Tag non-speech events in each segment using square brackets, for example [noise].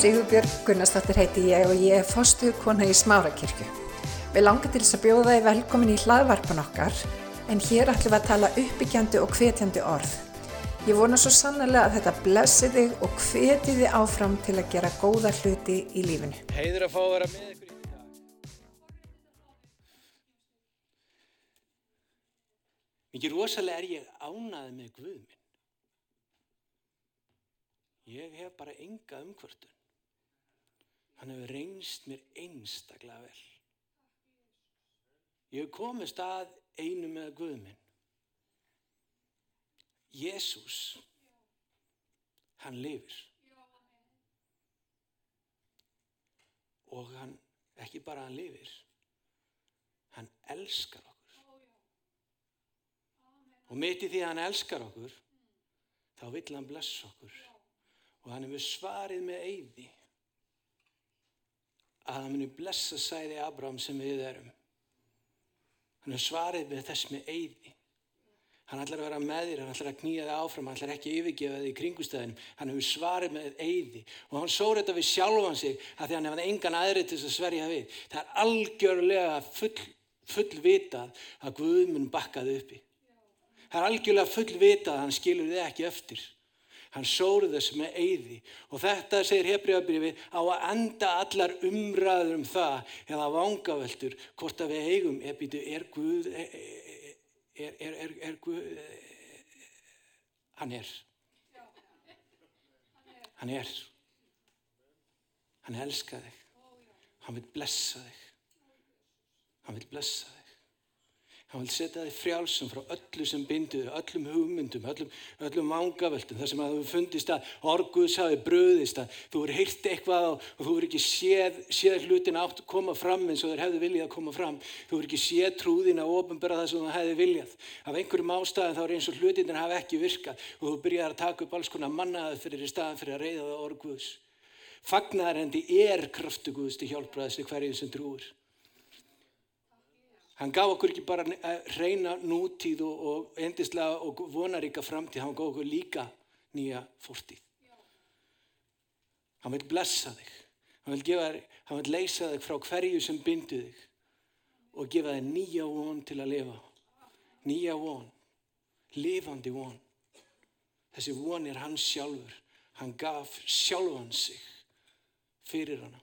Sigurbjörg Gunnarsdóttir heiti ég og ég er fórstuðkona í Smárakirkju. Við langar til þess að bjóða þið velkomin í hlaðvarpan okkar en hér ætlum við að tala uppbyggjandi og hvetjandi orð. Ég vona svo sannlega að þetta blessi þig og hveti þið áfram til að gera góða hluti í lífinu. Heiður að fá að vera með ykkur í dag. Mikið rosalega er ég ánaði með Guð minn. Ég hef bara enga umkvörtun. Hann hefur reynst mér einstaklega vel. Ég hef komist að einu með Guð minn. Jésús, hann lifir. Og hann, ekki bara hann lifir, hann elskar okkur. Og mitt í því að hann elskar okkur, þá vill hann blessa okkur. Og hann hefur svarið með eyði að hann muni blessa sæði Abraham sem við erum. Hann hefur svarið með þess með eyði. Hann ætlar að vera með þér, hann ætlar að knýja þig áfram, hann ætlar ekki að yfirgefa þig í kringustæðinum. Hann hefur svarið með eyði og hann sór þetta við sjálfan sig að því hann hefði engan aðrið til þess að sverja við. Það er algjörlega full, full vitað að Guðmun bakkaði uppi. Það er algjörlega full vitað að hann skilur þið ekki eftir. Hann sóruð þess með eyði. Og þetta segir Hebriðabrifi á að enda allar umræður um það eða vangaveltur hvort að við eigum er, er Guð er, er, er, er Guð hann er. Hann er. Hann elskar þig. Hann vil blessa þig. Hann vil blessa þig Hann vil setja þig frjálsum frá öllu sem bindur, öllum hugmyndum, öllum, öllum vangaveltum, þar sem að þú fundist að orguðs hafi bröðist, að þú er heyrt eitthvað og þú er ekki séð, séð hlutin átt að koma fram eins og þeir hefði viljað að koma fram. Þú er ekki séð trúðin að ofinbera það sem þú hefði viljað. Af einhverjum ástæðin þá er eins og hlutin hafi ekki virkað og þú byrjar að taka upp alls konar mannaðið fyrir í staðan fyrir að reyða það orguðs. Fagnarhendi er kraftu Guðs til hjálpraðis til hverju sem trúur. Hann gaf okkur ekki bara að reyna nútíð og, og endislega og vonaríka framtíð, hann gaf okkur líka nýja fórtíð. Hann vil blessa þig, hann vil, gefa, hann vil leysa þig frá hverju sem bindu þig og gefa þig nýja von til að lifa. Nýja von, lifandi von. Þessi von er hans sjálfur, hann gaf sjálfan sig fyrir hana.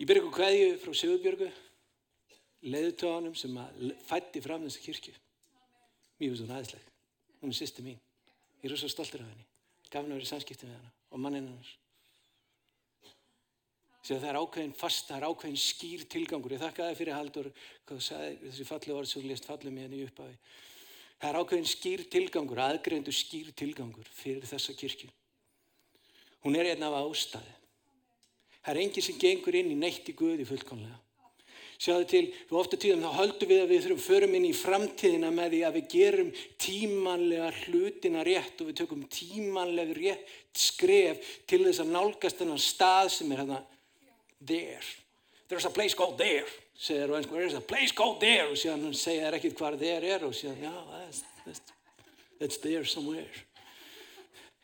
Ég okkur hvaðið frá Sigurbjörgu leiðutöðanum sem fætti fram þessa kirkju. Mjög finnst hún aðeinsleg. Hún er sýsti mín. Ég er svo stoltur af henni. Gaf henni að vera í samskipti með henni og manninn hennar. Sér það er ákveðin fast, það er ákveðin skýr tilgangur. Ég þakka það fyrir Haldur, hvað þú sagði, þessi fallu orð sem þú lést fallu með henni upp því. Það er ákveðin skýr tilgangur, aðgreindu skýr tilgangur fyrir þessa kirkju. Hún er einn af ástæði. Það er enginn sem gengur inn í neitt í Guði fullkonlega. Sjáðu til, við ofta tíðum þá höldum við að við þurfum förum inn í framtíðina með því að við gerum tímanlega hlutina rétt og við tökum tímanlega rétt skref til þess að nálgast þennan stað sem er hérna there. There's a place called there, segir og einsku, there's a place called there og síðan segja þær ekkit hvað there er og síðan, já, that's, that's, that's there somewhere.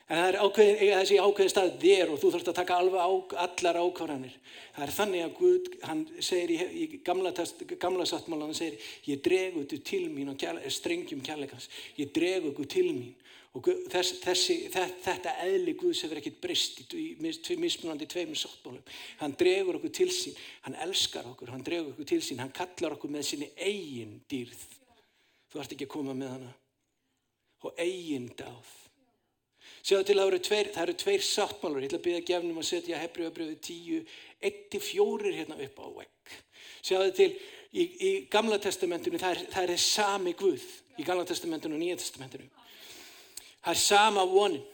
En það er ákveðin, þessi ákveðin stað þér og þú þarfst að taka alveg á, allar ákvarðanir. Það er þannig að Guð, hann segir í, í gamla, gamla sattmála, hann segir, ég dregu þetta til mín og kjærle, strengjum kærleikans. Ég dregu þetta til mín. Og þess, þessi, þetta eðli Guðs hefur ekkert brist í, í mismunandi tveimur sáttmálum. Hann dregur okkur til sín, hann elskar okkur, hann dregur okkur til sín, hann kallar okkur með sinni eigin dýrð. Þú ert ekki að koma með hana. Og eigin dáð. Sjáðu til að eru tveir, það eru tveir sáttmálur, ég ætla að byggja gefnum að setja Hebriðabriðu 10, 1-4 hérna upp á vegg. Sjáðu til í, í Gamla testamentinu, það er, það er sami Guð í Gamla testamentinu og Nýja testamentinu. Það er sama vonin.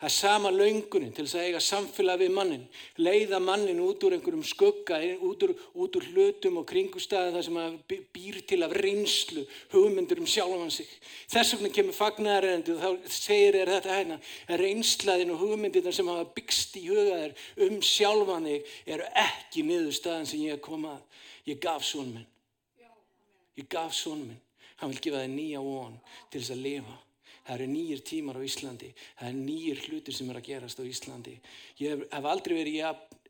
Það er sama laungunin til þess að eiga samfélag við mannin, leiða mannin út úr einhverjum skugga, út úr, út úr hlutum og kringustæði þar sem að býr til af reynslu, hugmyndur um sjálfan sig. Þess vegna kemur fagnæðarendu og þá segir þér þetta hérna, reynslaðin og hugmyndir sem hafa byggst í hugaðir um sjálfan þig eru ekki niður staðan sem ég hef komað. Ég gaf svonum minn. Ég gaf svonum minn. Hann vil gefa þig nýja von til þess að lifa. Það eru nýjir tímar á Íslandi. Það eru nýjir hlutir sem eru að gerast á Íslandi. Ég hef, aldrei verið jafn,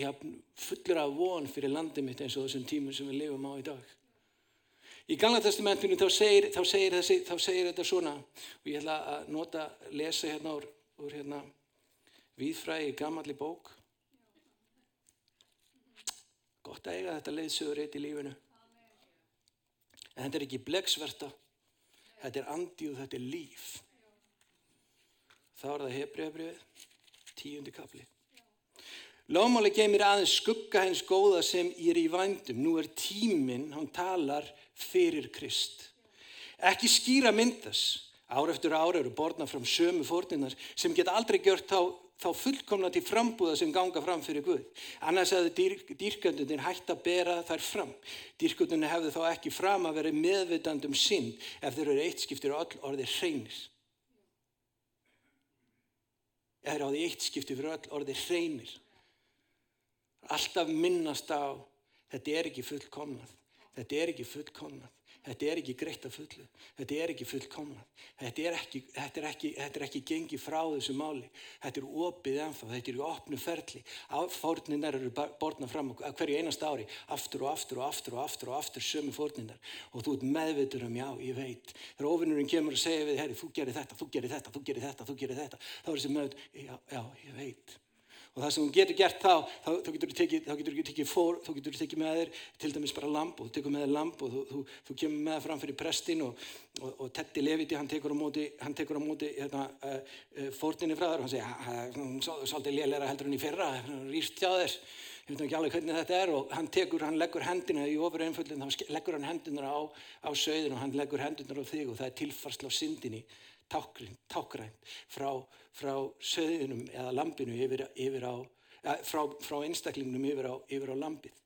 jafn fullur af von fyrir landið mitt eins og þessum tímum sem við lifum á í dag. Í Gamla testamentinu þá segir, þá segir, þessi, þá segir þetta svona og ég ætla að nota, lesa hérna úr, úr hérna, viðfræði gammalli bók. Gott að eiga þetta leiðsögur eitt í lífinu. En þetta er ekki blegsverta, þetta er andi og þetta er líf. Þá er það hefriðabrið, tíundi kapli. Lómáli geymir aðeins skugga hens góða sem ég er í vændum. Nú er tíminn, hann talar fyrir Krist. Ekki skýra myndas. Ár eftir ára eru borna fram sömu fórninnar sem geta aldrei gjört þá, þá fullkomna til frambúða sem ganga fram fyrir Guð. Annars hefði dýr, dýrkjöndunir hægt að bera þær fram. Dýrkjöndunir hefði þá ekki fram að vera meðvitandum sinn ef þeir eru eitt skiptir og öll orðið hreinir. Ef þeir eru á því eitt skiptir fyrir öll orðið hreinir. Alltaf minnast á þetta er ekki fullkomnað. Þetta er ekki fullkomnað. Þetta er ekki greitt af fullu. Þetta er ekki fullkomnað. Þetta er ekki, þetta er ekki, þetta er ekki gengið frá þessu máli. Þetta er opið ennþá. Þetta er opnu ferli. Fórninar eru borna fram að hverju einast ári. Aftur og aftur og aftur og aftur og aftur sömu fórninar. Og þú ert meðvitur um já, ég veit. Þegar ofinnurinn kemur og segir við, herri, þú gerir þetta, þú gerir þetta, þú gerir þetta, þú gerir þetta. Þá er þessi meðvitur, já, já, ég veit og það sem hún getur gert þá þá, þá getur þú tekið, tekið, fór, getur tekið með þér til dæmis bara lamp og þú tekur með þér lamp og þú, þú, þú kemur með það fram fyrir prestin og, og, og Tetti Leviti hann tekur á móti, hann móti hérna, uh, uh, fórtinni frá þér og hann segir svolítið lélæra heldur hann í fyrra rýst hjá þér. Ég veit ekki alveg hvernig þetta er og hann tekur, hann leggur hendina í ofur einföldin, þá leggur hann hendina á, á söðin og hann leggur hendina á þig og það er tilfarsla á syndinni tákrænt frá, frá söðunum eða lampinu yfir, yfir á, frá, frá einstaklingnum yfir á, yfir á lampið.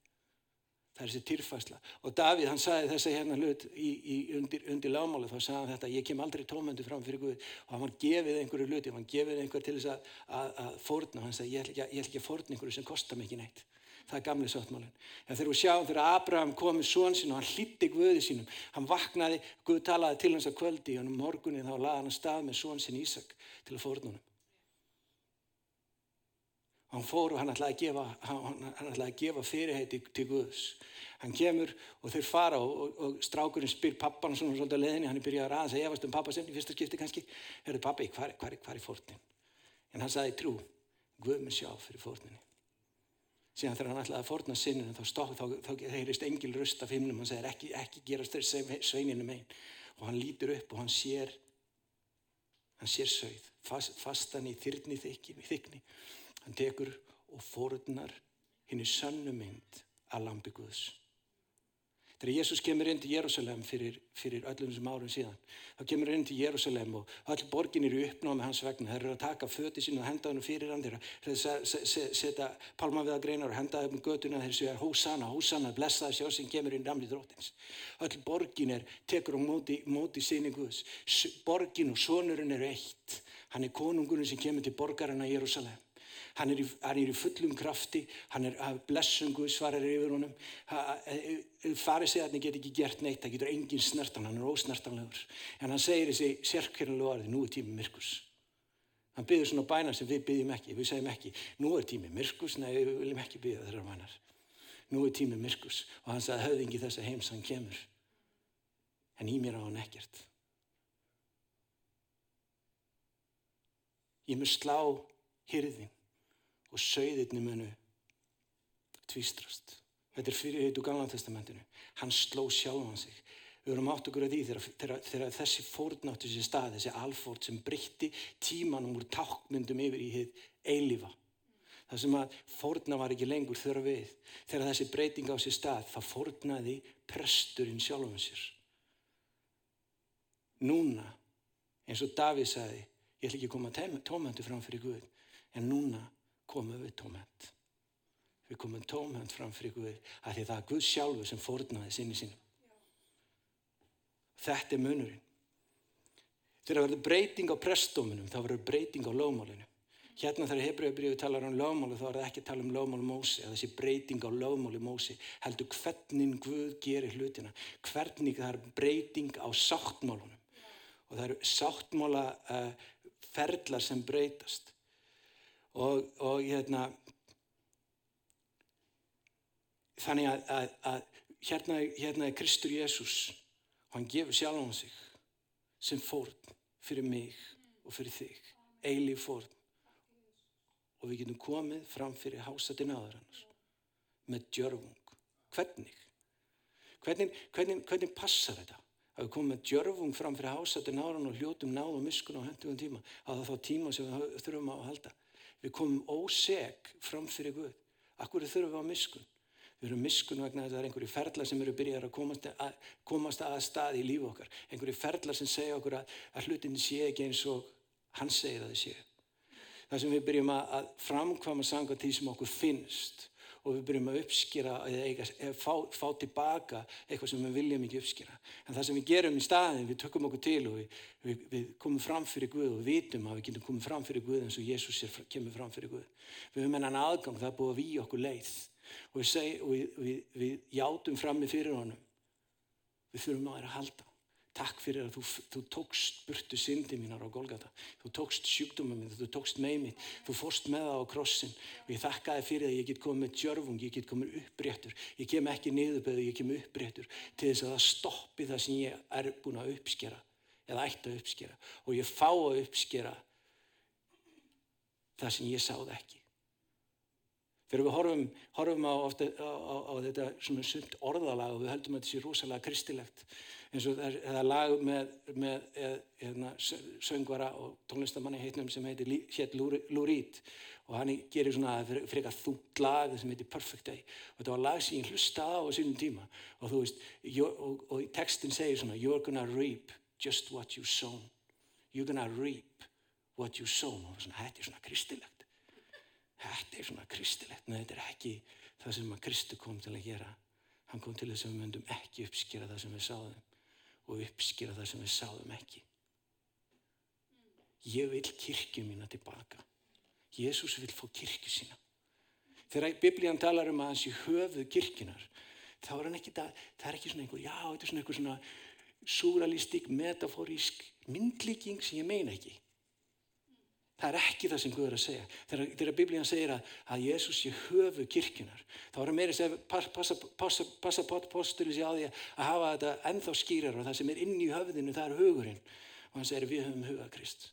Það er þessi týrfæsla. Og Davíð hann sagði þessa hérna hlut í, í undir, undir lámáli þá sagði hann þetta ég kem aldrei tómöndu fram fyrir Guð og hann gefið einhverju hluti, hann gefið einhver til þess að, að, að fórna hann sagði ég ekki, ekki að fórna einhverju sem kostar mikið neitt það er gamli sáttmálinn. Þegar við sjáum þegar Abraham kom með són sinu og hann hlýtti Guði sínum, hann vaknaði, Guð talaði til hans að kvöldi og morgunin þá laði hann að stað með són sin Ísak til að fórnunum. Hann fór og hann ætlaði að gefa, hann, hann ætlaði að gefa fyrirheiti til Guðs. Hann kemur og þeir fara og, og, og strákurinn spyr pappan svona svolítið að leðinni, hann er byrjað að ræða að efast um pappa sem í fyrsta skipti kannski, herru pappi, hvað er, fórnin? En hann sagði trú, Guð mér sjá fyrir fórninni síðan þegar hann ætlaði að forna sinninu þá, þá, þá, þá heyrist engil röst af himnum. Hann segir ekki, ekki gerast þeir sveininu megin. Og hann lítur upp og hann sér hann sér sögð fast, fastan í þyrni þykni. Hann tekur og fornar hinn í sönnu mynd að lampi Guðs Þegar Jésús kemur inn til Jérúsalem fyrir, fyrir öllum þessum árum síðan, þá kemur hann inn til Jérúsalem og öll borgin eru uppnáð með hans vegna. Það eru að taka föti sín og henda hann fyrir hann, þeir eru að setja palmaviða greinar og henda um göduna þeir séu að hósana, hósana, blessaði sjá sem kemur inn ramli dróttins. Öll borgin er, tekur á móti, móti sinni Guðs. Borgin og sonurinn eru eitt. Hann er konungurinn sem kemur til borgarna í Jérúsalem. Hann er, í, hann er í fullum krafti, hann er að blessungu svarar yfir honum. E, e, Farisegarnir get ekki gert neitt, það getur engin snertan, hann er ósnertanlegur. En hann segir þessi sérkjörnulegu orði, nú er tími myrkus. Hann byður svona bæna sem við byggjum ekki, við segjum ekki, nú er tími myrkus, nei við viljum ekki byggja þeirra bænar. Nú er tími myrkus og hann sagði höfðingi þess að heims hann kemur. En í mér á hann ekkert. Ég mun slá hyrðin og sögðirni munu tvístrast. Þetta er fyrir heitu Gamla testamentinu. Hann sló sjálfan sig. Við vorum átt okkur að því þegar, þegar, þegar þessi fórnáttu sér stað, þessi alfórt sem breytti tímanum úr tákmyndum yfir í hitt eilifa. Það sem að fórna var ekki lengur þurra við. Þegar þessi breyting á sér stað, það fórnaði presturinn sjálfum sér. Núna, eins og Davíð sagði, ég ætla ekki að koma tómöndu fram fyrir Guð, en núna komum við tómhend. Við komum tómhend fram fyrir Guði að því það er Guð sjálfu sem fórnaði sinni sínum. Þetta er munurinn. Þegar það verður breyting á prestóminum þá verður breyting á lögmálinu. Hérna þegar Hebrauðbríðu talar um lögmálu þá er það ekki að tala um lögmálu Mósi eða þessi breyting á lögmálu Mósi heldur hvernig Guð gerir hlutina hvernig það er breyting á sáttmálunum og það eru sáttmála ferlar sem breytast og, og hérna þannig að, að, að hérna, hérna er Kristur Jésús. Og hann gefur sjálf á sig sem fórn fyrir mig og fyrir þig, eilíf fórn. Og við getum komið fram fyrir hásatinn aður hans með djörfung. Hvernig? hvernig hvernig, hvernig passar þetta? Að við komum með djörfung fram fyrir hásatinn aður og hljótum náð og miskun á hendugum tíma. Að það þá tíma sem við þurfum að halda við komum óseg fram fyrir Guð. Akkur þurfum við á miskun? Við erum miskun vegna að það er einhverju ferðlar sem eru byrjar að komast að, komast að stað í lífu okkar. Einhverju ferðlar sem segja okkur að, að hlutin sé ekki eins og hann segir að það sé þar sem við byrjum að framkvama sanga því sem okkur finnst og við byrjum að uppskýra eða fá, fá tilbaka eitthvað sem við viljum ekki uppskýra en það sem við gerum í staðin, við tökum okkur til og við, við, við komum fram fyrir Guð og við vitum að við getum komið fram fyrir Guð eins og Jésús kemur fram fyrir Guð. Við höfum enn aðgang, það er búið að við okkur leið. Og við, seg, og við játum frammi fyrir honum. Við þurfum að vera að halda takk fyrir að þú, þú tókst burtu syndi mínar á Golgata. Þú tókst sjúkdómum minn, þú tókst með mér þú fórst með það á krossin. Og ég þakkaði fyrir að ég get komið með djörfung ég get komið uppréttur, ég kem ekki niðurböðu ég kem uppréttur til þess að það stoppi það sem ég er búin að uppskera eða ætti að uppskera. Og ég fá að uppskera það sem ég sáð ekki. Þegar við horfum, horfum á, ofta, á, á, á þetta svona sund orðalag og við höldum að þetta sé rosalega kristilegt eins og það er lag með, með eð, eðna, söngvara og tónlistamanni heitnum sem heitir hétt Reed og hann gerir svona frekar þúnt lag sem heitir Perfect Day. Og þetta var lag sem ég hlustaði á á sínum tíma. Og þú veist, og, og textin segir svona You're gonna reap just what you sown. You're gonna reap what you sown. Og svona, þetta er svona kristilegt. Þetta er svona kristilegt. En þetta er ekki það sem að Kristu kom til að gera. Hann kom til þess að við myndum ekki uppskýra það sem við sáðum og uppskýra það sem við sáðum ekki. Ég vil kirkju mína tilbaka. Jésús vil fá kirkju sína. Þegar biblían talar um að hans í höfuð kirkjunar þá er hann ekki það, það er ekki svona einhver já, þetta er svona einhver svona súralístik, metaforísk myndlíking sem ég meina ekki Það er ekki það sem Guður er að segja. Þegar, þegar Biblíðan segir að, að Jésús sé höfu kirkjunar, þá er það meira að passa, passa, passa postulis í á því að hafa þetta ennþá skýrar og það sem er inn í höfðinu, það er hugurinn. Og hann segir við höfum huga Krist.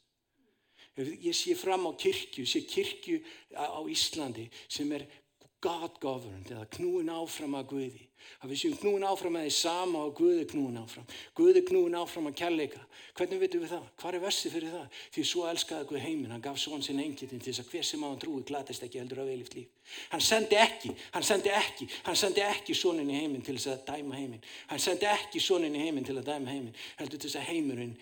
Ég sé fram á kirkju, sé kirkju á Íslandi sem er God governed eða knúin áfram að Guði. Að við séum knúin áfram að því sama og Guði knúin áfram. Guði knúin áfram að kærleika. Hvernig veitum við það? Hvað er versið fyrir það? Því svo elskaði Guð heiminn. Hann gaf svon sinn engitin til þess að hver sem á hann trúi glatist ekki heldur á veilift líf. Hann sendi ekki, hann sendi ekki hann sendi ekki svonin í heiminn til þess að dæma heiminn. Hann sendi ekki svonin í heiminn til að dæma heiminn heldur til þess að heimurinn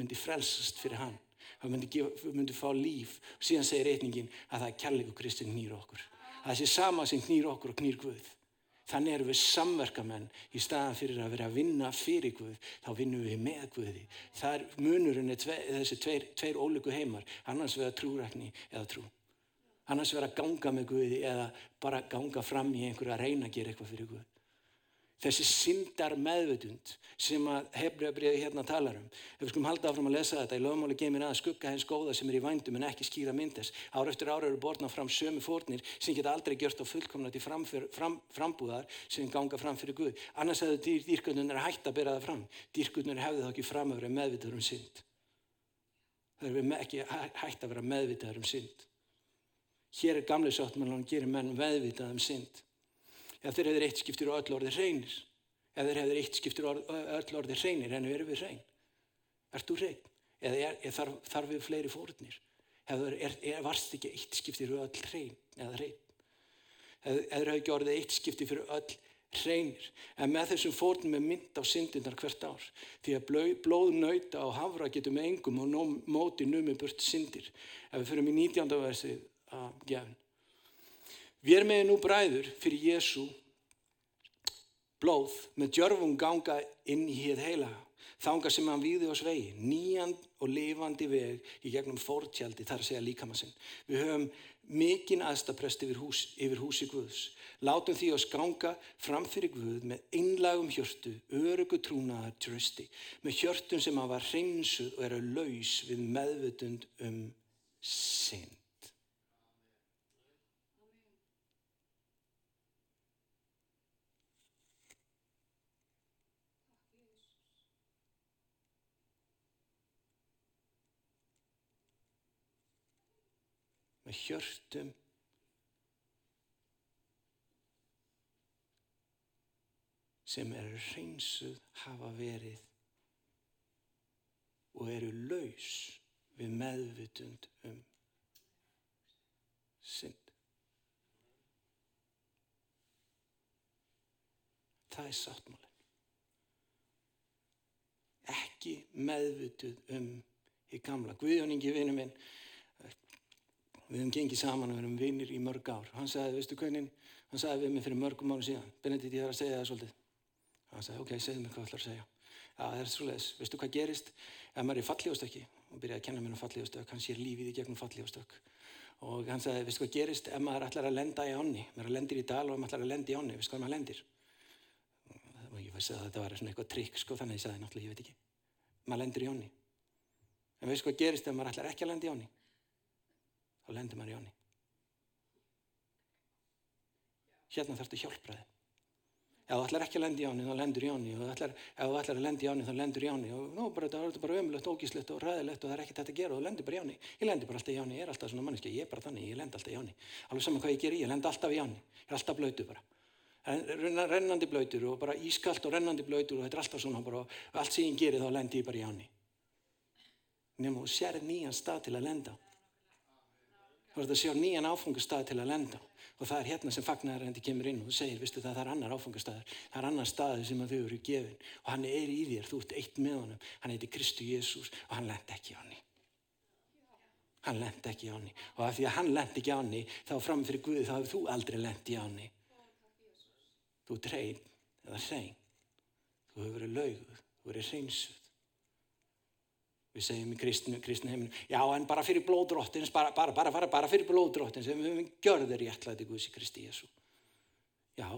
myndi frelsast fyrir hann. Hann myndi, myndi fá líf. Og síðan segir reyningin að það er kærleiku Kristinn nýra okkur það sé sama sem knýr okkur og knýr Guð. Þannig erum við samverkamenn í staðan fyrir að vera að vinna fyrir Guð, þá vinnum við með Guði. Það er munurinn tve, þessi tveir, tveir ólíku heimar, annars vera trúrækni eða trú. Annars vera að ganga með Guði eða bara ganga fram í einhverju að reyna að gera eitthvað fyrir Guð þessi syndar meðvutund sem að hefbriðabriði hérna talar um. Ef við skulum halda áfram að lesa þetta í lögmáli geymir að skugga hens góða sem er í vændum en ekki skýra myndes. Ára eftir ára eru borna fram sömu fórnir sem geta aldrei gjört á fullkomnati fram, frambúðar sem ganga fram fyrir Guð. Annars hefðu dýr, dýrkundunir hægt að bera það fram. Dýrkundunir hefðu þá ekki framöfra meðvitaður um synd. Það er ekki hægt að vera meðvitaður um synd. Hér er gamlega sátt ef þeir hefur eitt skiptir og öll orðið hreinir ef þeir hefur eitt skiptir og öll orðið hreinir en við erum við hrein Ert þú hrein? Eða er, er þarf, þarf við fleiri fórnir? Er, er, varst ekki eitt skiptir og öll hrein eða hrein? Eða hefur ekki orðið eitt skiptir fyrir öll hreinir en með þessum fórnum er mynd á syndindar hvert ár því að blóð, blóð nauta og hafra getur með engum og nó, móti numi burt syndir ef við fyrir 19. versið að gefn Við erum með nú bræður fyrir Jésu blóð með djörfum ganga inn í hér heila Þanga sem hann víði á svegi, nýjan og lifandi veg í gegnum fórtjaldi, þar að segja líkamassinn. Við höfum mikinn aðstaprest yfir, hús, yfir húsi Guðs. Látum því að skanga fram fyrir Guð með einlagum hjörtu, örugu trúnaðar trösti, með hjörtun sem hafa hreinsuð og eru laus við meðvutund um synd. með hjörtum sem eru hreinsuð hafa verið og eru laus við meðvutund um synd. Það er sáttmálinn. Ekki meðvutuð um í gamla. Guðjóningi vinnu minn við höfum gengið saman og við höfum vinnir í mörg ár. Hann sagði, veistu hvernig, hann sagði við mig fyrir mörgum árum síðan. Benedikt, ég þarf að segja það svolítið. Hann sagði, ok, segð mér hvað þú ætlar að segja. Já, það er svolítið, veistu hvað gerist? Ef maður er fallígastökki og byrjaði að kenna mér um fallígastök hann sér lífið í gegnum fallígastök og hann sagði, veistu hvað gerist? Ef maður ætlar að lenda í ánni maður lendir í dal og maður ætlar að lenda í ánni þetta í ánni í ánni þá lendir maður í áni. Hérna þarf þetta hjálpraði. Ef þú ætlar ekki að lenda í áni, þá lendur í áni. Og ætlar, ef þú ætlar að lenda í áni, þá lendur í áni. Og nú, bara, það er bara ömulegt, ógíslegt og ræðilegt og það er ekkert þetta að gera og þú lendir bara í áni. Ég lendir bara alltaf í áni, ég er alltaf svona manneski, ég er bara þannig, ég lend alltaf í áni. Alveg saman hvað ég ger, ég lend alltaf í áni. Ég er alltaf blöytu bara. Rennandi blöytur og bara ískalt og rennandi blöytur og þetta er alltaf svona bara allt sem ég gerir þá lendir ég bara í áni. Nefnum og sér nýjan stað til að lenda á. Þú ert að sjá nýjan áfangastað til að lenda og það er hérna sem fagnarrendi kemur inn og segir, vistu það, það er annar áfangastaður, það er annar staði sem þau eru gefin og hann er í þér, þú ert eitt með honum, hann heiti Kristu Jésús og hann lend ekki á hann. Hann lend ekki á hann og af því að hann lend ekki á hann þá fram fyrir Guði þá hefur þú aldrei lend í hann. Þú hrein eða hrein, þú hefur verið lauguð, þú hefur verið hreinsuð. Við segjum í kristinu, kristinu heiminu, já en bara fyrir blóðdróttins, bara, bara, bara, bara, fyrir blóðdróttins, við höfum gjörður réttlæti Guðs í Kristi Jésu. Já,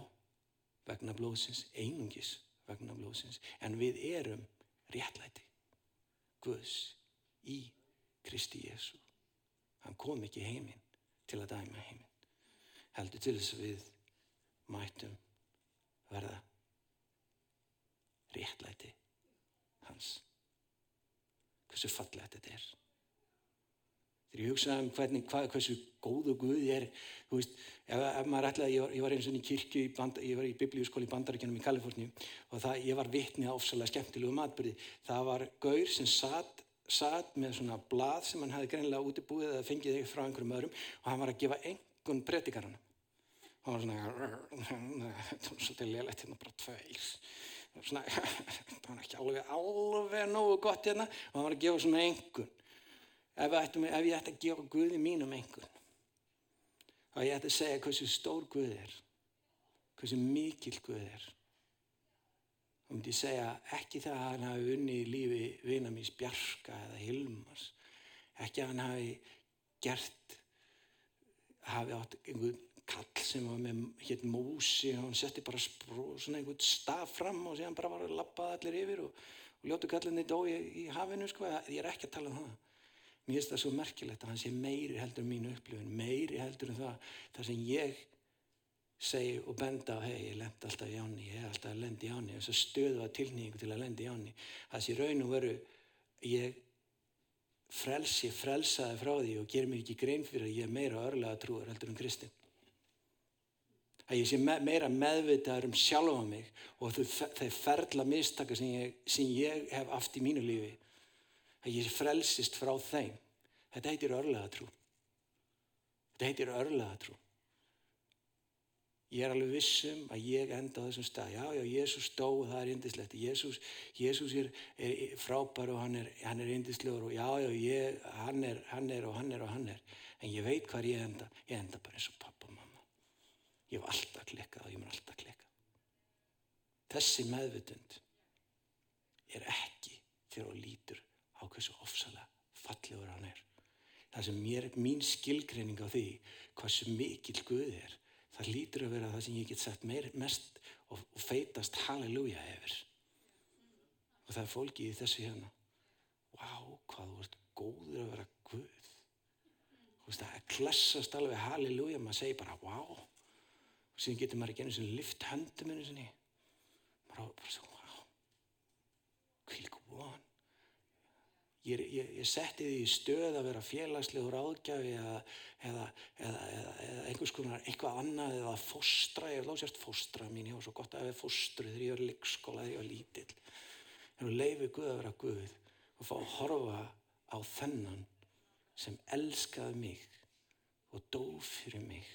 vegna blóðsins, einungis vegna blóðsins, en við erum réttlæti Guðs í Kristi Jésu. Hann kom ekki heiminn til að dæma heiminn. Heldur til þess að við mætum verða réttlæti hans hversu fallegt þetta er. Þegar ég hugsaði um hvernig, hvað, hversu góðu Guð ég er, þú veist, ef, ef maður ætlaði, ég ég var eins og í kirkju, í band, ég var í biblíuskóli í bandaríkjunum í Kaliforníu og það, ég var vitni á ofsalega skemmtilegu matbyrði. Það var gaur sem satt, satt með svona blað sem hann hefði greinilega útibúið eða fengið þig frá einhverjum öðrum og hann var að gefa engun predikarana. Hann var svona, svolítið lélætt hérna bara tveir svona, [laughs] það var ekki alveg, alveg nógu gott hérna og það var að gefa svona engun. Ef, ættum, ef ég ætti að gefa Guði mínum engun, þá ég ætti að segja hversu stór Guð er, hversu mikil Guð er. Þá myndi ég segja ekki það að hann hafi unni í lífi vina mín Bjarka eða Hilmars, ekki að hann hafi gert, hafi átt einhvern kall sem var með hétt músi og hann setti bara spró, svona einhvern staf fram og séðan bara var að lappa allir yfir og, og ljótu kallinni dó í, í hafinu sko, ég er ekki að tala um það. Mér finnst það svo merkilegt að hann sé meiri heldur um mínu upplifun, meiri heldur um það það sem ég segi og benda á, hei, ég lend alltaf í áni ég er alltaf að lendi í áni þess að stöðu að tilnýjingu til að lendi í áni það sé raun og veru ég frelsi, frelsaði frá því og ger mér ekki grein fyrir að ég er meira örlega trúar heldur um Kristinn að ég sé meira meðvitaður um sjálfa mig og þau ferla mistaka sem ég, sem ég hef aft í mínu lífi að ég sé frelsist frá þeim. Þetta heitir örlega trú. Þetta heitir örlega trú. Ég er alveg vissum að ég enda á þessum stað. Já, já, Jésús dó og það er indislegt Jésús, Jésús er, er frábær og hann er, er indislegur og já, já, ég, hann, er, hann er og hann er og hann er. En ég veit hvað ég enda. Ég enda bara eins og pappa Ég hef alltaf klikkað og ég mun alltaf klikkað. Þessi meðvutund er ekki þegar þú lítur á hversu ofsalega fallegur hann er. Það sem mér, mín skilgreining á því hversu mikil Guð er, það lítur að vera það sem ég get sett meir, mest og, og feitast halleluja yfir. Og það er fólki í þessu hérna. Vá, hvað þú ert góður að vera Guð. Þú veist, það klessast alveg halleluja, maður segir bara vá. Og síðan getur maður ekki einu sinni lift höndum einu sinni. Maður á bara svo, vá, kvílku von. Ég, ég, ég setti því í stöð að vera félagslegur áðgjafi eða, eða, eða, eða einhvers konar eitthvað annað eða fóstra, ég er lásjast fóstra mín, ég var svo gott að hafa fóstru þegar ég var leikskóla, þegar ég var lítill. En þú leifir Guð að vera Guð og fá að horfa á þennan sem elskaði mig og dó fyrir mig.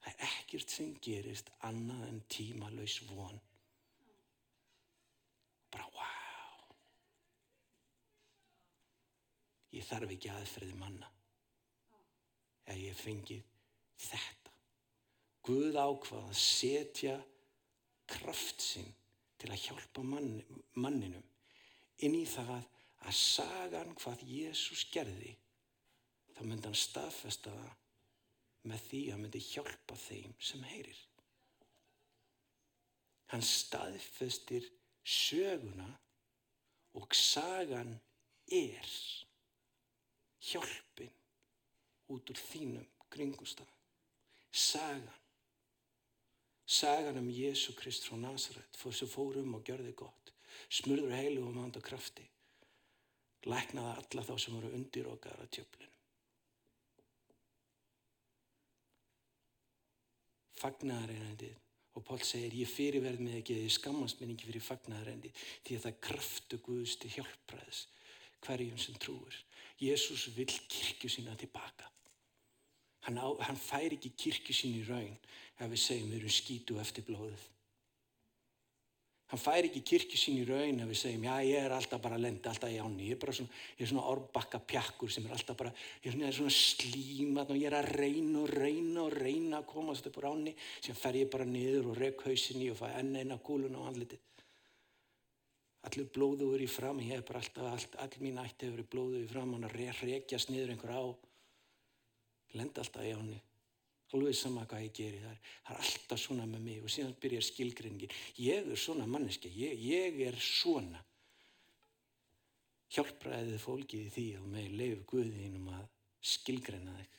Það er ekkert sem gerist annað en tímalauðs von. Bara wow. Ég þarf ekki aðferði manna. Eða ég fengið þetta. Guð ákvað að setja kraft sinn til að hjálpa mann, manninum inn í það að sagan hvað Jésús gerði þá myndi hann staðfesta það með því að hann myndi hjálpa þeim sem heyrir. Hann staðfestir söguna og sagan er hjálpin út úr þínum kringumstað. Sagan. Sagan um Jésu Krist frá Nazaret fór sem fórum og gjörði gott. Smurður heilu og manda krafti. Læknaði alla þá sem voru undir okkar að tjöflinu. Fagnaðareinandið og Pál segir ég fyrirverð með ekki að ég skammast mér ekki fyrir fagnaðareinandið því að það er kraftu Guðs til hjálpræðis hverjum sem trúir. Jésús vil kirkju sína tilbaka. Hann, á, hann fær ekki kirkju sín í raun ef við segjum við erum skítu eftir blóðið. Hann fær ekki kirkju sín í raun ef við segjum já ég er alltaf bara að lenda alltaf í áni. Ég er bara svona, ég er svona orbakka pjakkur sem er alltaf bara, ég er svona, svona slímat og ég er að reyna og reyna og reyna að komast upp úr áni sem fer ég bara niður og rek hausinni og fæ enn eina kúlun á andlitið. Allir blóðuður í fram, ég hef bara alltaf, all, all mín ætti hefur verið blóðuður í fram, hann að rekjast niður einhver á, lenda alltaf í áni, alveg sama hvað ég geri, það er, það er alltaf svona með mig og síðan byrjar skilgreiningin, ég er svona manneski, ég, ég er svona. Hjálpraðið fólkið í því að með leifu Guðinum að skilgreina þig.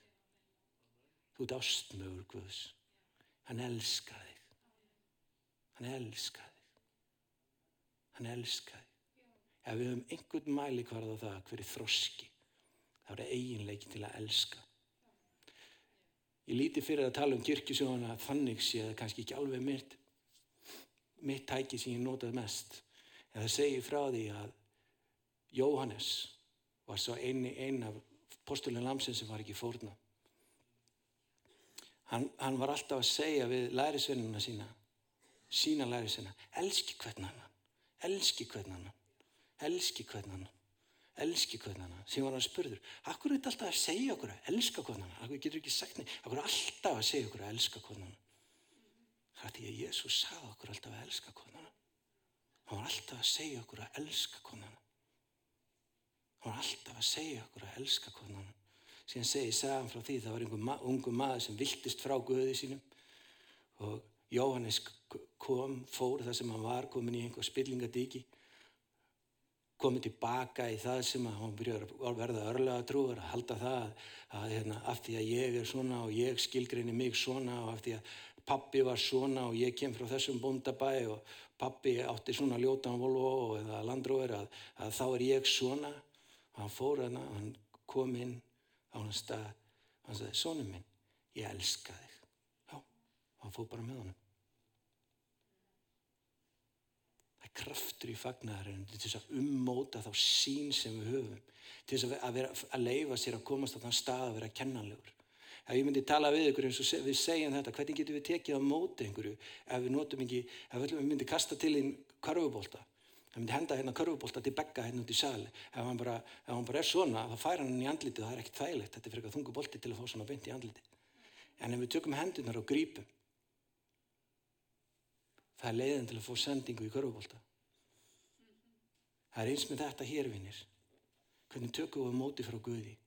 Þú ert ástmögur Guðs, hann elskar þig, hann elskar þig. Hann elskaði. Ef við höfum einhvern mæli hverða það hverju þroski, þá er það eiginleiki til að elska. Ég líti fyrir að tala um kirkjusjóðana þannig sé að kannski ekki alveg mitt, mitt tæki sem ég notað mest. En það segir frá því að Jóhannes var svo eini einn af postulinn lamsin sem var ekki fórna. Hann, hann var alltaf að segja við lærisvennuna sína, sína lærisvenna, elski hvern annan elski hvern annan, elski hvern annan, elski hvern annan, sem var hann spurður, akkur er þetta alltaf að segja okkur að elska hvern annan, akkur getur ekki sagt neitt, akkur er alltaf að segja okkur að elska hvern annan. Það er því að Jésús sagði okkur alltaf að elska hvern annan. Hann var alltaf að segja okkur að elska hvern annan. Hann var alltaf að segja okkur að elska hvern annan. Síðan segi sagan frá því það var einhver ma ungu maður sem viltist frá Guði sínum og Jóhannes kom, fór það sem hann var, komin í einhver spillingadíki, komið tilbaka í það sem hann byrjar að verða örlega trúar, að halda það að hérna, af því að ég er svona og ég skilgrinni mig svona og af því að pappi var svona og ég kem frá þessum bóndabæ og pappi átti svona ljótan Volvo eða landróður að, að þá er ég svona. Hann fór hana, hann kom inn á hann stað, hann sagði, sónum minn, ég elska þig. Já, hann fór bara með honum. Kraftur í fagnarinn til þess að ummóta þá sín sem við höfum til þess að, vera, að leifa sér að komast á þann stað að vera kennanlegur ef ég myndi tala við ykkur eins og við segjum þetta hvernig getum við tekið á móti einhverju ef við notum ekki, ef við myndum kasta til einn karfubólta ef við myndum henda hérna karfubólta til begga hérna út í sali ef hann bara, ef hann bara er svona þá fær hann hann í andliti og það er ekkert þægilegt. Þetta er fyrir eitthvað þungu bólti til að fá svona beint í andliti en ef við tökum hendunar og grípum það er leiðin til að fá sendingu í körfubólta Það er eins með þetta hér, vinnir. Hvernig tökum við móti frá Guði?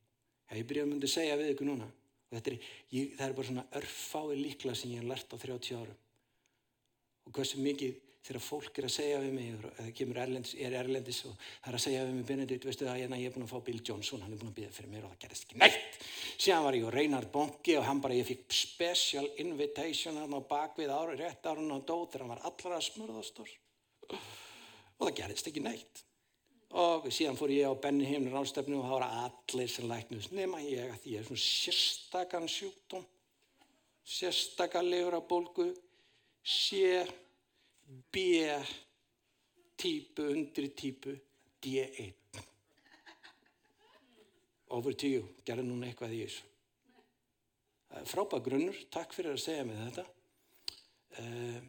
Já, ég byrja að myndi að segja við ykkur núna. Og er, ég, það er bara svona örfái líkla sem ég hef lært á 30 árum. Og hversu mikið þegar fólk er að segja við mig, eða kemur erlendis, er erlendis og það er að segja við mig, Benedikt, veistu það, ég er búin að fá Bill Johnson, hann er búin að býða fyrir mér og það gerist ekki neitt. Síðan var ég og Reynar Bonki og hann bara, ég fikk special invitation hann á bakvið ári, rétt árun á dó þegar hann var allra smörðastor. Og það gerist ekki neitt. Og síðan fór ég á Benny Heimnir ástöfnu og það voru allir sem læknust nema ég að því ég er svona sérstakann sjúkdóm, sérstakalegur að bólgu, sé B-típu, undri típu, D1. Over to you, gerði núna eitthvað í þessu. Frábæð grunnur, takk fyrir að segja mig þetta. Uh,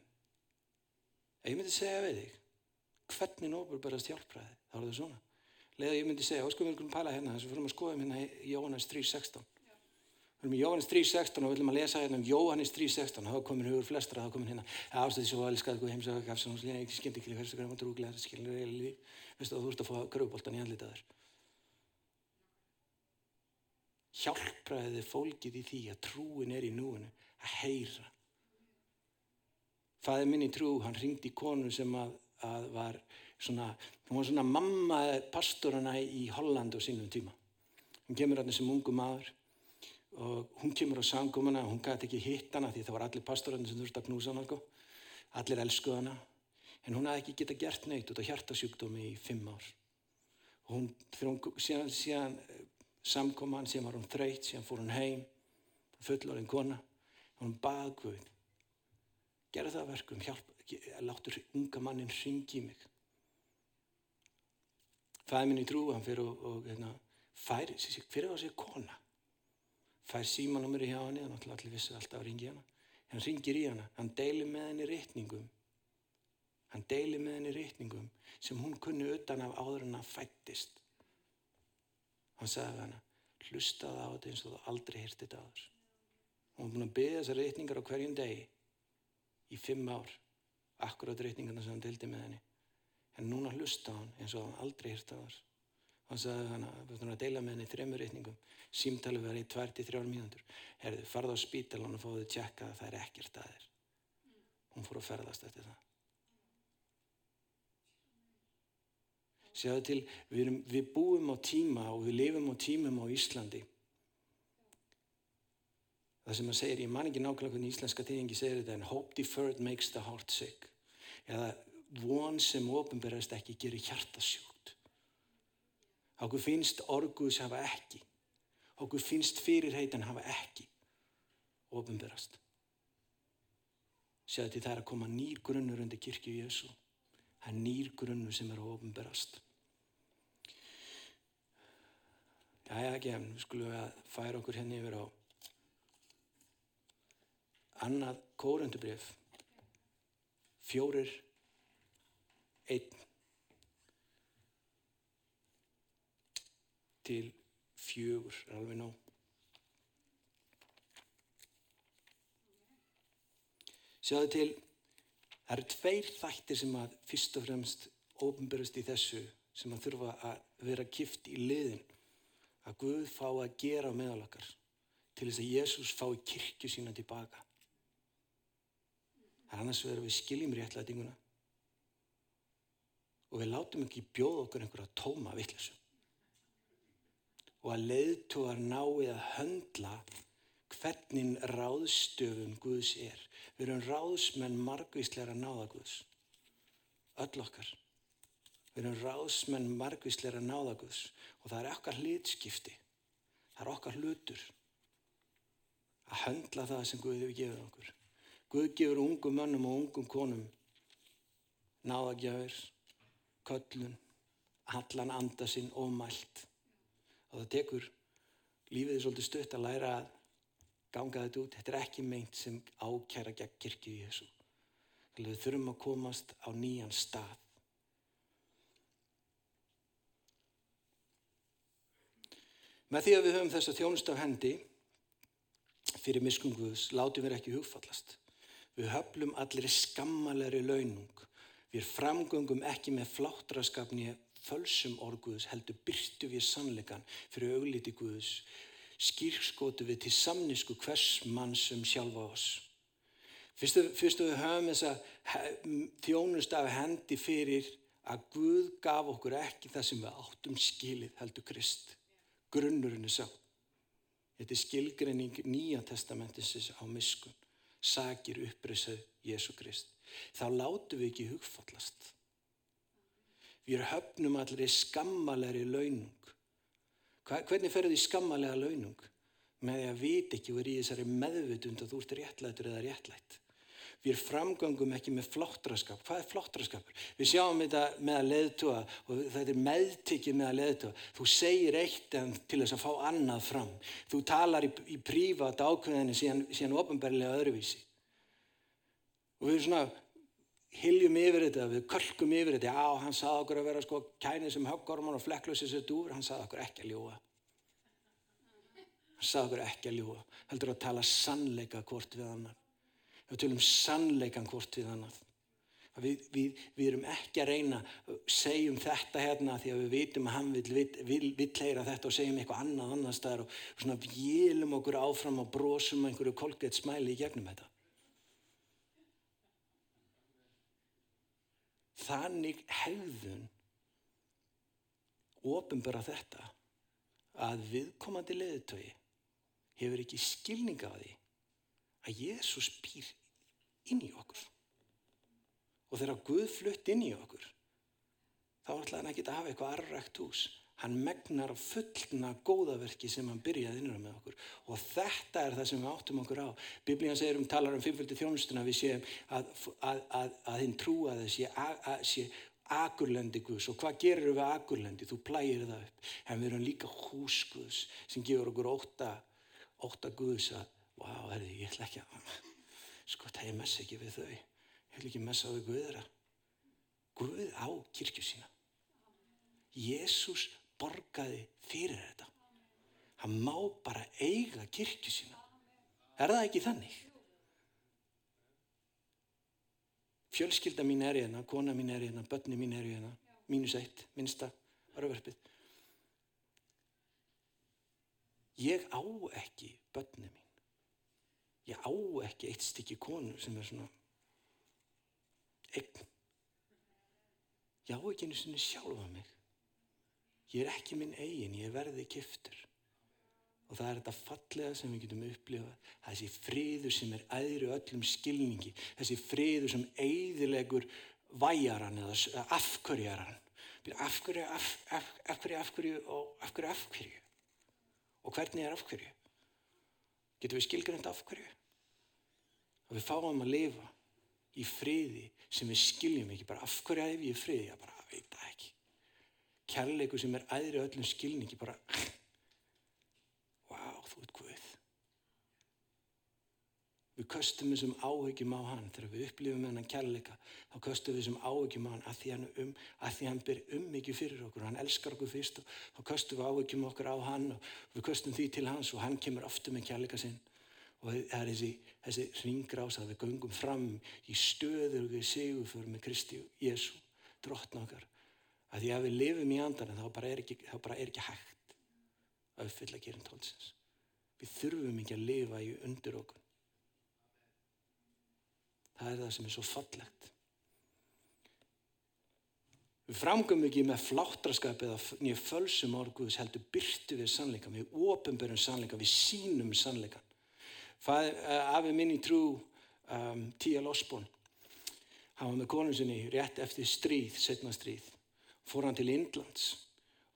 ég myndi segja við þig, hvernig nóbur berast hjálpræði? þá er það svona leða ég myndi segja, óskum við einhvern pæla hérna þess að við fyrir að skoða hérna í Jóhannes 3.16 við erum í Jóhannes 3.16 og við viljum að lesa hérna um Jóhannes 3.16 þá komin hugur flestra, þá komin hérna ástæði svo elskað Guð heimsög gafsan hos lína ekki skemmt ekki hversu hverjum að drúglega það skilur reyli líf veistu þú ert að fá gröfuboltan í andlitaður hjálpraði fólkið í því að trúin er í núinu að heyra. Fæði minni trú, hann ringdi konu sem að, að var svona, hún var svona mamma pastorana í Holland á sínum tíma. Hún kemur hérna sem ungu maður og hún kemur á sangumana og hún gæti ekki hitt hana því það var allir pastorana sem þurfti að knúsa hana. Sko. Allir elskuð hana. En hún hafði ekki geta gert neitt út á hjartasjúkdómi í fimm ár. Og hún, hún síðan, síðan samkom hann, síðan var hún þreytt, síðan fór hún heim, fullorinn kona. Hún bað Guð. Gerða það verkum, hjálp, láttur unga mannin ringi mig fæði minni trú, hann fyrir og, og hérna, fær, fyrir á sig kona fær símanúmeri hjá hann þannig að allir vissi alltaf að ringi hana. Hann ringir í hana, hann deilir með henni rétningum hann deilir með henni rétningum sem hún kunni utan af áður en að fættist hann sagði hana hlustaði á þetta eins og þú aldrei hirti þetta áður. Hún var búin að byggja þessar rétningar á hverjum degi í fimm ár akkurát rétningarna sem hann deildi með henni. En núna hlusta hann eins og hann aldrei hýrta þar hann sagði hann að, að deila með henni þremur reyningum símtali verið í tverti þrjár mínútur. Herðu, farða á spítalan og fóðu tjekka að það er ekkert að þér. Hún fór að ferðast eftir það. Sjáðu til við, erum, við búum á tíma og við lifum á tímum á Íslandi. Það sem að segir ég man ekki nákvæmlega hvernig íslenska tíðingi segir þetta en hope deferred makes the heart sick. Eða von sem ofinberast ekki gerir hjartasjúkt. Okkur finnst orguðs hafa ekki. Okkur finnst fyrirheitan hafa ekki ofinberast. Sjáðu til það er að koma nýr grunnur undir kirkju Jésu. Það er nýr grunnur sem er ofinberast. Jæja, ekki, við skulum að færa okkur henni hérna yfir á annað kórundubrif. Fjórir einn til fjögur er alveg nóg. Sjáðu til, það eru tveir þættir sem að fyrst og fremst ofnbörjast í þessu sem að þurfa að vera kift í liðin að Guð fá að gera meðalakar til þess að Jésús fái kirkju sína tilbaka. Það er annars verður við skiljum réttlætinguna og við látum ekki bjóða okkur einhverja tóma vittlesu. Og að leiðtúar nái að höndla hvernig ráðstöfum Guðs er. Við erum ráðsmenn margvísleira náða Guðs. Öll okkar. Við erum ráðsmenn margvísleira náða Guðs og það er okkar hlutskipti. Það er okkar hlutur að höndla það sem Guð hefur gefið okkur. Guð gefur ungum mönnum og ungum konum náðagjafir köllun, allan anda sinn ómælt og það tekur lífið svolítið stutt að læra að ganga þetta út. Þetta er ekki meint sem ákjæra gegn kirkju í Jésu. Við þurfum að komast á nýjan stað. Með því að við höfum þessa þjónust af hendi fyrir miskunguðus látum við ekki hugfallast. Við höflum allir skammalegri launung Við framgöngum ekki með fláttraskapni fölsum orð Guðs, heldur byrtu við sannleikan fyrir augliti Guðs, skýrskotu við til samnisku hvers mann sem sjálfa oss. Fyrstu, fyrstu við höfum þessa þjónust af hendi fyrir að Guð gaf okkur ekki það sem við áttum skilið heldur Krist. Grunnurinn er sá. Þetta er skilgreining nýja testamentisins á miskun. Sakir uppreysað Jésu Krist. Þá látu við ekki hugfallast. Við höfnum allir í skammalegri launung. Hvernig ferur því skammalega launung? Með því að viti ekki er í þessari meðvutund að þú ert réttlætur eða réttlætt. Við framgangum ekki með flottraskap. Hvað er flottraskapur? Við sjáum þetta með að leðtúa og þetta er meðtikið með að leðtúa. Þú segir eitt en til þess að fá annað fram. Þú talar í, í prívat ákveðinu síðan, síðan ofinberlega öðruvísi. Og við svona hiljum yfir þetta, við kölkum yfir þetta. Já, hann saði okkur að vera sko kænið sem höggorman og flekklösið sér dúr. Hann saði okkur ekki að ljúa. Hann saði okkur ekki að ljúa. Heldur að tala sannleika hvort við annar. Við tölum sannleikan hvort við annað. Við, við, við erum ekki að reyna að segjum þetta hérna því að við vitum að hann vil, leira þetta og segjum eitthvað annað annað staðar og svona vélum okkur áfram og brosum einhverju kolgett smæli í gegnum þetta. Þannig hefðun ofinbara þetta að viðkomandi leðutögi hefur ekki skilninga á því að Jésús býr inn í okkur. Og þegar Guð flutt inn í okkur, þá ætlaði hann ekki að hafa eitthvað arrækt hús. Hann megnar að fullna góðaverki sem hann byrjaði innra með okkur. Og þetta er það sem við áttum okkur á. Biblíðan segir um talar um fimmföldi þjónustuna við séum að, að, að, að hinn trúa þess sé, sé agurlendi Guðs. Og hvað gerir við agurlendi? Þú plægir það upp. En við erum líka hús Guðs sem gefur okkur óta, óta Guðs að Vá, herði, ég ætla ekki að, sko, það ég messa ekki við þau. Ég ætla ekki að messa við Guðra. Guð á kirkju sína. Jésús borgaði fyrir þetta. Hann má bara eiga kirkju sína. Er það ekki þannig? Fjölskylda mín er hérna, kona mín er hérna, börni mín er hérna, mínus eitt, minnsta, varverfið. Ég á ekki börni mín ég á ekki eitt stykki konu sem er svona eign ég á ekki einu sinni sjálfa mig ég er ekki minn eigin ég verði kiftur og það er þetta fallega sem við getum upplifað. Þessi friður sem er aðri öllum skilningi. Þessi friður sem eiðilegur væjaran eða afkörjaran afkörju, af, af, afkörju, afkörju og afkörju, afkörju og hvernig er afkörju getum við skilgrönd afkörju að við fáum að lifa í friði sem við skiljum ekki bara af hverja ef ég er friði, ég bara veit það ekki kærleiku sem er æðri öllum skilningi bara wow, þú ert Guð. Við köstum þessum áhyggjum á hann. Þegar við upplifum hennan kærleika þá köstum við þessum áhyggjum á hann. Að því hann, um, að því hann ber um mikið fyrir okkur hann elskar okkur fyrst og þá köstum við áhyggjum okkur á hann og við köstum því til hans og hann kemur ofta með kærleika sinn. Og það er þessi, þessi ringrás að við göngum fram í stöður og við séum fyrir með Kristi Jésu, drottn okkar að því að við lifum í andan þá bara er ekki, bara er ekki hægt að uppfylla gerinn tólsins við þurfum ekki að lifa í undir okkur það er það sem er svo fallegt. Við framgum ekki með fláttraskap eða nýja fölsum orguðs heldur byrtu við sannleika við ofinbörum sannleika, við sínum sannleika Eh, afi minn í trú um, T.L. Osborne hann var með konu sinni rétt eftir stríð, setna stríð fór hann til Indlands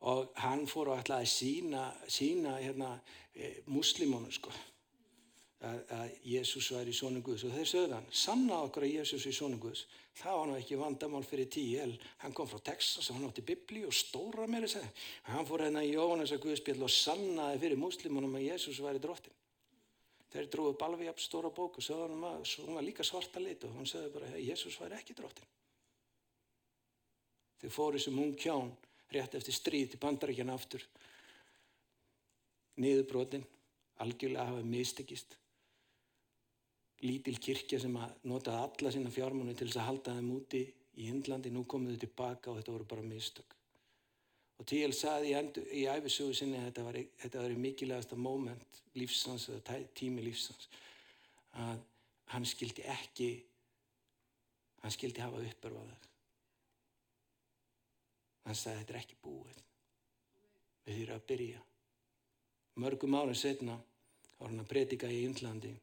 og hann fór og ætlaði að sína, sína hérna, e, muslimónu sko að, að Jésús væri sónu Guðs. Og þeir sögðu hann, sanna okkur að Jésús er sónu Guðs. Það var hann ekki vandamál fyrir T.L. hann kom frá Texas og hann átti bibli og stóra að hann fór hérna í Jóhannes að Guðspjall og sannaði fyrir muslimónum að Jésús væri drottin þeir dróðu balvi jafn stóra bók og sögðu hann að hún var líka svarta lit og hún sögðu bara Jésús væri ekki dróttin þeir fóru sem hún kján rétt eftir stríð til bandaríkjana aftur. Niðurbrotin algjörlega hafa mistekist. Lítil kirkja sem að notaði alla sína fjármunni til þess að halda þeim úti í Índlandi, nú komuðu tilbaka og þetta voru bara mistök. Og T.L. saði í, æfisögu sinni að þetta var, þetta var mikilvægasta moment lífsans eða tími lífsans að hann skildi ekki hann skildi hafa uppörfaðar hann sagði þetta er ekki búið. Við þýra að byrja. Mörgum árið setna var hann að predika í Índlandi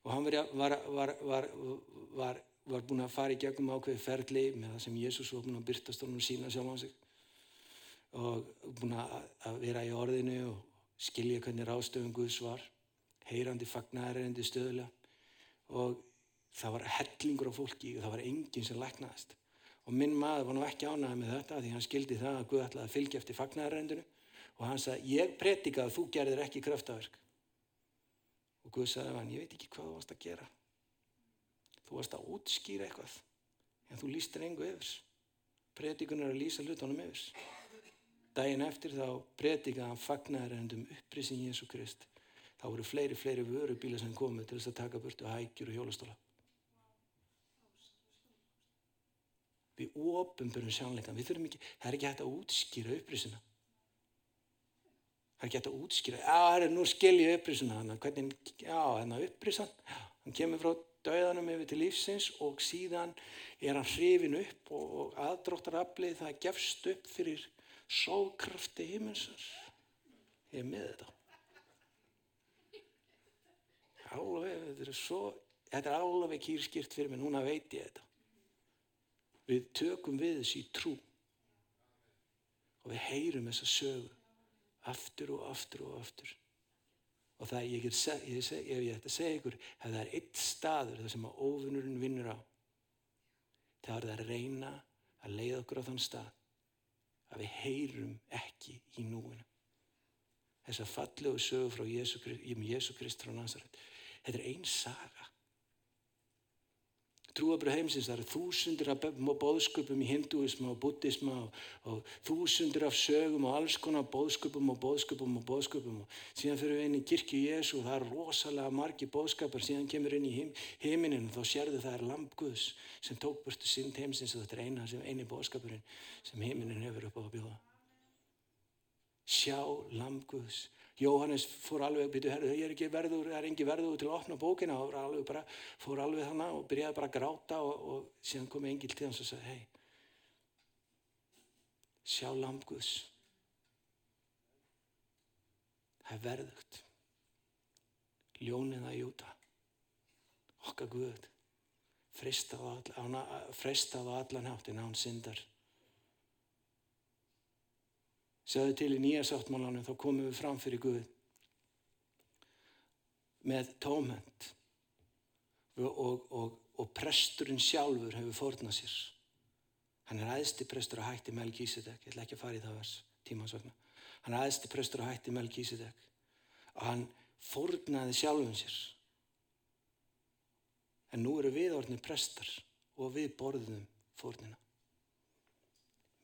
og hann var, var, var, var búin að fara í gegnum ákveði ferli með það sem Jésús var búin að byrtast og sína sjálf á sig og búin að vera í orðinu og skilja hvernig rástöfum Guðs var heyrandi fagnæðarendi stöðulega. Og það var hellingur á fólki og það var enginn sem læknaðist og minn maður var nú ekki ánæðið með þetta því hann skildi það að Guð ætlaði að fylgja eftir fagnæðarendinu og hann sagði ég predika að þú gerðir ekki kraftaverk. Og Guð sagði hann ég veit ekki hvað þú varst að gera. Þú varst að útskýra eitthvað en þú lístir engu yfir. Predikun er að lýsa hlutunum yfir. Dægin eftir þá predikaði hann fagnæðarendum upprisin Jésu Krist. Þá voru fleiri, fleiri vörubíla sem komið til þess að taka burtu hækjur og hjólastóla. Við ofinbjörnum sjánleikan, við þurfum ekki, það er ekki hægt að útskýra upprisina. Það er ekki hægt að útskýra, já, það er nú skilja upprisina hann, hvernig, já, hennar upprisan, hann kemur frá döðanum yfir til lífsins og síðan er hann hrifin upp og, og aðdróttaraflið það gefst upp fyrir sókrafti himinsins ég er með þetta. Alveg, þetta er svo þetta er alveg kýrskýrt fyrir mig. Núna veit ég þetta við tökum við þessi trú og við heyrum þessa sögu aftur og aftur og aftur og það ég get ef ég ætti að segja ykkur ef það er eitt staður þar sem að ofunurinn vinnur á það er það að reyna að leiða okkur á þann stað að við heyrum ekki í núinu. Þess að fallegu sögu frá Jésu Krist frá Nazaret. Þetta er einn saga. Trúabröð heimsins, það eru þúsundir af bóðsköpum í hinduisma og buddhisma og, og þúsundir af sögum og alls konar bóðsköpum og bóðsköpum og bóðsköpum og síðan fyrir við inn í kirkju Jésu og það er rosalega margi bóðskapar síðan kemur inn í heim, heiminin og þá sérðu það er lamp Guðs sem tók burtu synd heimsins og þetta er eina sem eini bóðskapurinn sem heiminin hefur upp á að bjóða. Sjá lamp Guðs Jóhannes fór alveg, byrju, herru, ég er ekki verður, það er engi verður til að opna bókina og alveg bara, fór alveg þannig og byrjaði bara að gráta og, og síðan kom engil til hans og sagði, hei, sjá lamguðs, það er verðugt, ljónið að júta, okkar Guð, fristað á allan hátt en án syndar. Sjáðu til í nýja sáttmálanum þá komum við fram fyrir Guð með tómhend og, og, og, og presturinn sjálfur hefur fórnað sér. Hann er aðsti prestur að hætti Melkísedek, ég ætla ekki að fara í það vers tímansvagna. Hann er aðsti prestur að hætti Melkísedek og hann fórnaði sjálfum sér. En nú eru við orðinni prestar og við borðum fórnina.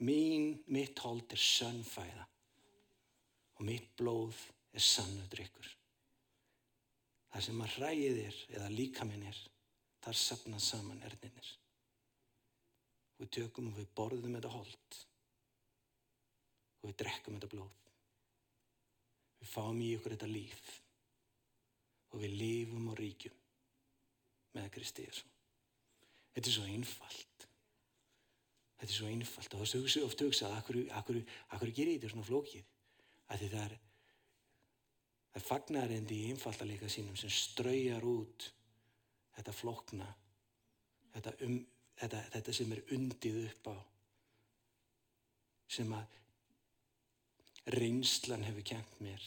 Mín, mitt hold er sönnfæða og mitt blóð er sannudrykkur. Það sem að hræðið er eða líka minn er, þar sapna saman erðinir. Við tökum og við borðum þetta hold og við drekkum þetta blóð. Við fáum í okkur þetta líf og við lifum og ríkjum með Kristi Jésu. Þetta er svo einfalt. Þetta er svo einfalt og það er ofta hugsað akkur, akkur gerir þetta svona flókið? Að það er er fagnarindi í einfaldalega sínum sem ströyjar út þetta flókna þetta, um, þetta, þetta sem er undið upp á sem að reynslan hefur kent mér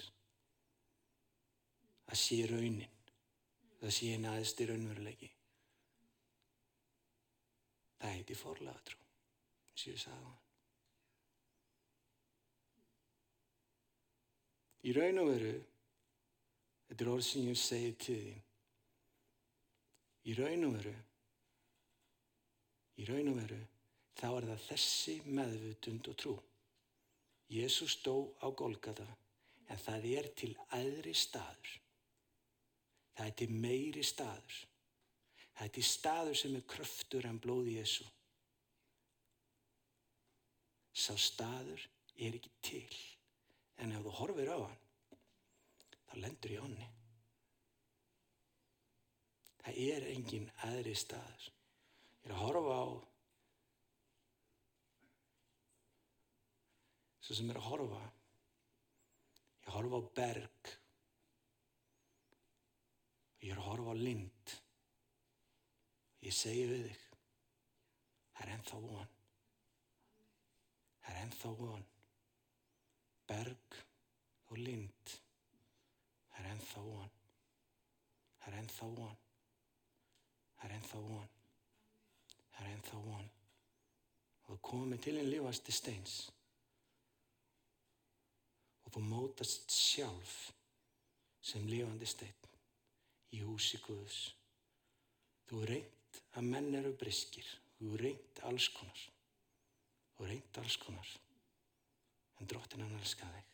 að sé raunin það sé einn aðeins til raunveruleiki. Það heiti forlega trú á hann. Í raun og veru, þetta er orð sem ég segi til þín, í raun og veru, í raun og veru, þá er það þessi meðvutund og trú. Jésús stó á Golgata, en það er til aðri staður. Það er til meiri staður. Það er til staður sem er kröftur en blóði Jésú. Sá staður er ekki til. En ef þú horfir á hann, þá lendur í onni. Það er engin aðri staður. Ég er að horfa á svo sem er að horfa. Ég horfa á berg. Ég er að horfa á lind. Ég segi við þig, það er ennþá von. Það er ennþá von. Berg og lind. Það er ennþá von. Það er ennþá von. Það er ennþá von. Það er ennþá von. Og þú komið til einn lifasti steins. Og þú mótast sjálf sem lifandi stein í húsi Guðs. Þú reynd að menn eru briskir. Þú reynd alls konar. Þú reynd alls konar. En drottin hann elskar þig.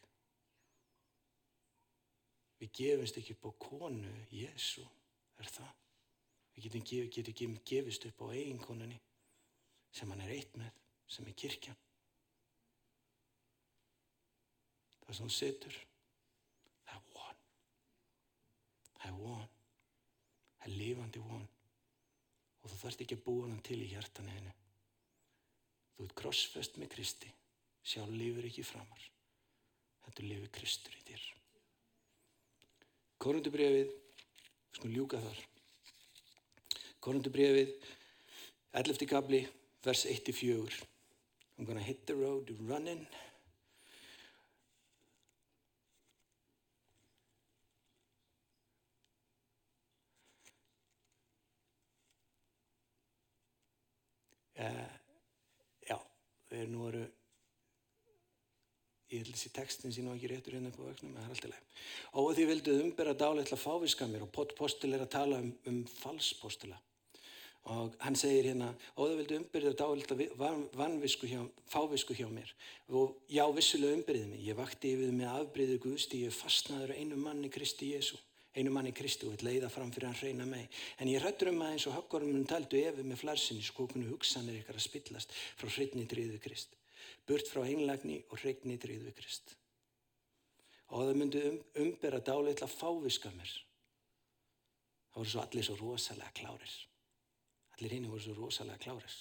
Við gefumst ekki upp á konu Jésu, er það? Við getum, gef, getum gefist upp á eiginkonunni sem hann er eitt með, sem er kirkjan. Það sem hún setur, það er von. Það er von. Það er lifandi von og þú þarfst ekki að búa hann til í hjartan einu. Þú ert krossfest með Kristi, sjálf lifur ekki framar. Þetta lifur Kristur í þér. Korundubrefið, við skulum ljúka þar. Korundubrefið, 11. kabli, vers 1-4. I'm gonna hit the road running. Uh, þeir nú eru ég held þessi textin sín og ekki réttur hérna upp á vögnum, en það er alltaf leið. Og því vilduð umbera dáleitla fáviska mér og potpostil er að tala um, um falspostila. Og hann segir hérna, og þau vildu umbyrða dáleitla vanvisku hjá, fávisku hjá mér. Og já, vissulega umbyrðið mig. Ég vakti yfir mig afbríðu Guðsti, ég fastnaður einu manni Kristi Jésu einu manni Kristi og vil leiða fram fyrir hann reyna mig. En ég hrættur um að eins og hakkórumum taldu efið með flarsinni skókunu hugsanir ykkar að spillast frá hreitni dríðu Krist. Burt frá einlagni og hreitni dríðu Krist. Og það myndi um, umbera dáleitla fáviska mér. Það voru svo allir svo rosalega klárir. Allir hinn voru svo rosalega klárir.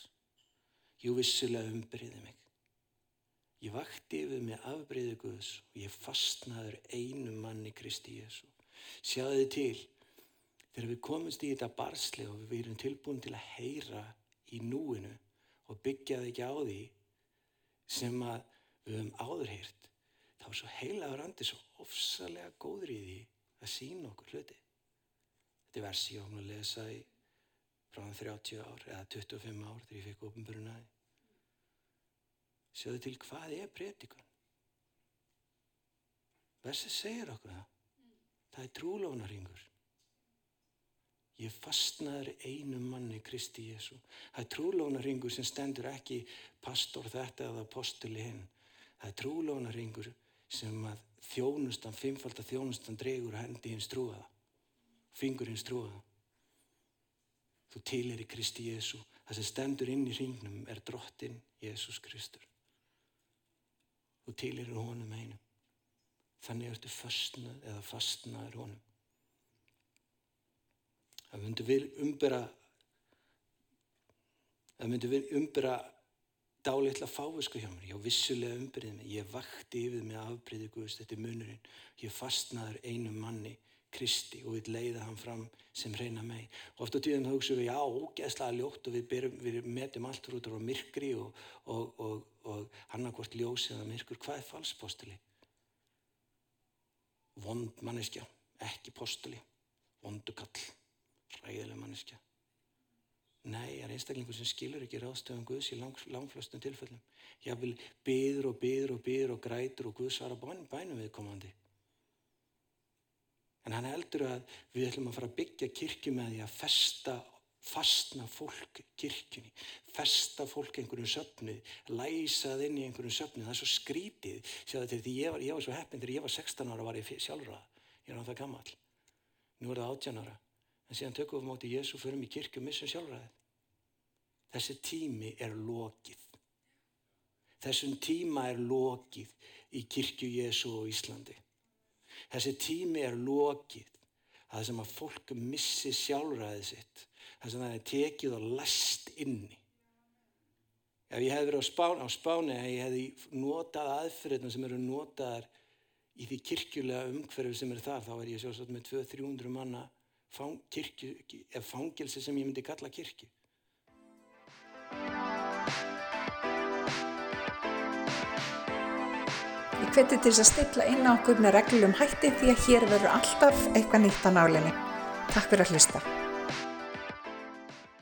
Jú vissilega umberiði mig. Ég vakti yfir mig afbreyðu Guðs og ég fastnaður einu manni Kristi Jésu. Sjáðu til, þegar við komumst í þetta barsli og við erum tilbúin til að heyra í núinu og byggja það ekki á því sem að við höfum áðurheyrt, þá er svo heilaður andi svo ofsalega góður í því að sína okkur hluti. Þetta er versi ég ofn að lesa í frá 30 ár eða 25 ár þegar ég fekk ofnbörunaði. Sjáðu til hvað er predikun? Versi segir okkur það. Það er trúlónaringur. Ég fastnaður einu manni Kristi Jésu. Það er trúlónaringur sem stendur ekki pastor þetta eða postuli hinn. Það er trúlónaringur sem að þjónustan, fimmfaldar þjónustan dregur hendi hins trúaða. Fingur hins trúaða. Þú tilir í Kristi Jésu. Það sem stendur inn í ringnum er drottin Jésús Kristur. Þú tilir í honum einum. Þannig ertu fastnað eða fastnaður honum. Það myndi við umbera það myndi við umbera dálitla fávisku hjá mér. Ég vissulega umberið mig. Ég vakti yfir mig afbreyði Guðs, þetta er munurinn. Ég fastnaður einu manni Kristi og við leiða hann fram sem reyna mig. Og oft á tíðum þá hugsaum við, já, ógeðslega ljótt og við, berum, við metum allt út á myrkri og, og, og, og hann að hvort ljósið að myrkur. Hvað er falspostili? Vond manneskja, ekki postuli, vondukall, ræðileg manneskja. Nei, það er einstaklingur sem skilur ekki ráðstöðum Guðs í lang, langflöstum tilfellum. Ég vil byður og byður og byður og grætur og Guð svara bænum viðkomandi. En hann heldur að við ætlum að fara að byggja kirkju með því að festa, fastna fólk kirkjunni, festa fólk einhverjum söfnið, læsað inn í einhverjum söfnið. Það er svo skrítið. Sjáðu til því ég var, ég var svo heppin þegar ég var 16 ára var ég sjálfrað. Ég er á það gammal. Nú er það 18 ára. En síðan tökum við móti Jésu fyrir mig kirkju og missum sjálfræðið. Þessi tími er lokið. Þessum tíma er lokið í kirkju Jésu og Íslandi. Þessi tími er lokið að sem að fólk missi sjálfræðið sitt. Það sem það er tekið og lest inni. Ef ég hef verið á spáni, á spáni að ég hefði notað aðferðina sem eru notaðar í því kirkjulega umhverfi sem er þar, þá er ég sjálfsagt með 200-300 manna fang, kirkju, fangilsi sem ég myndi kalla kirkju. Ég hveti til þess að stilla inn á okkur með reglum hætti því að hér verður alltaf eitthvað nýtt á nálinni. Takk fyrir að hlusta.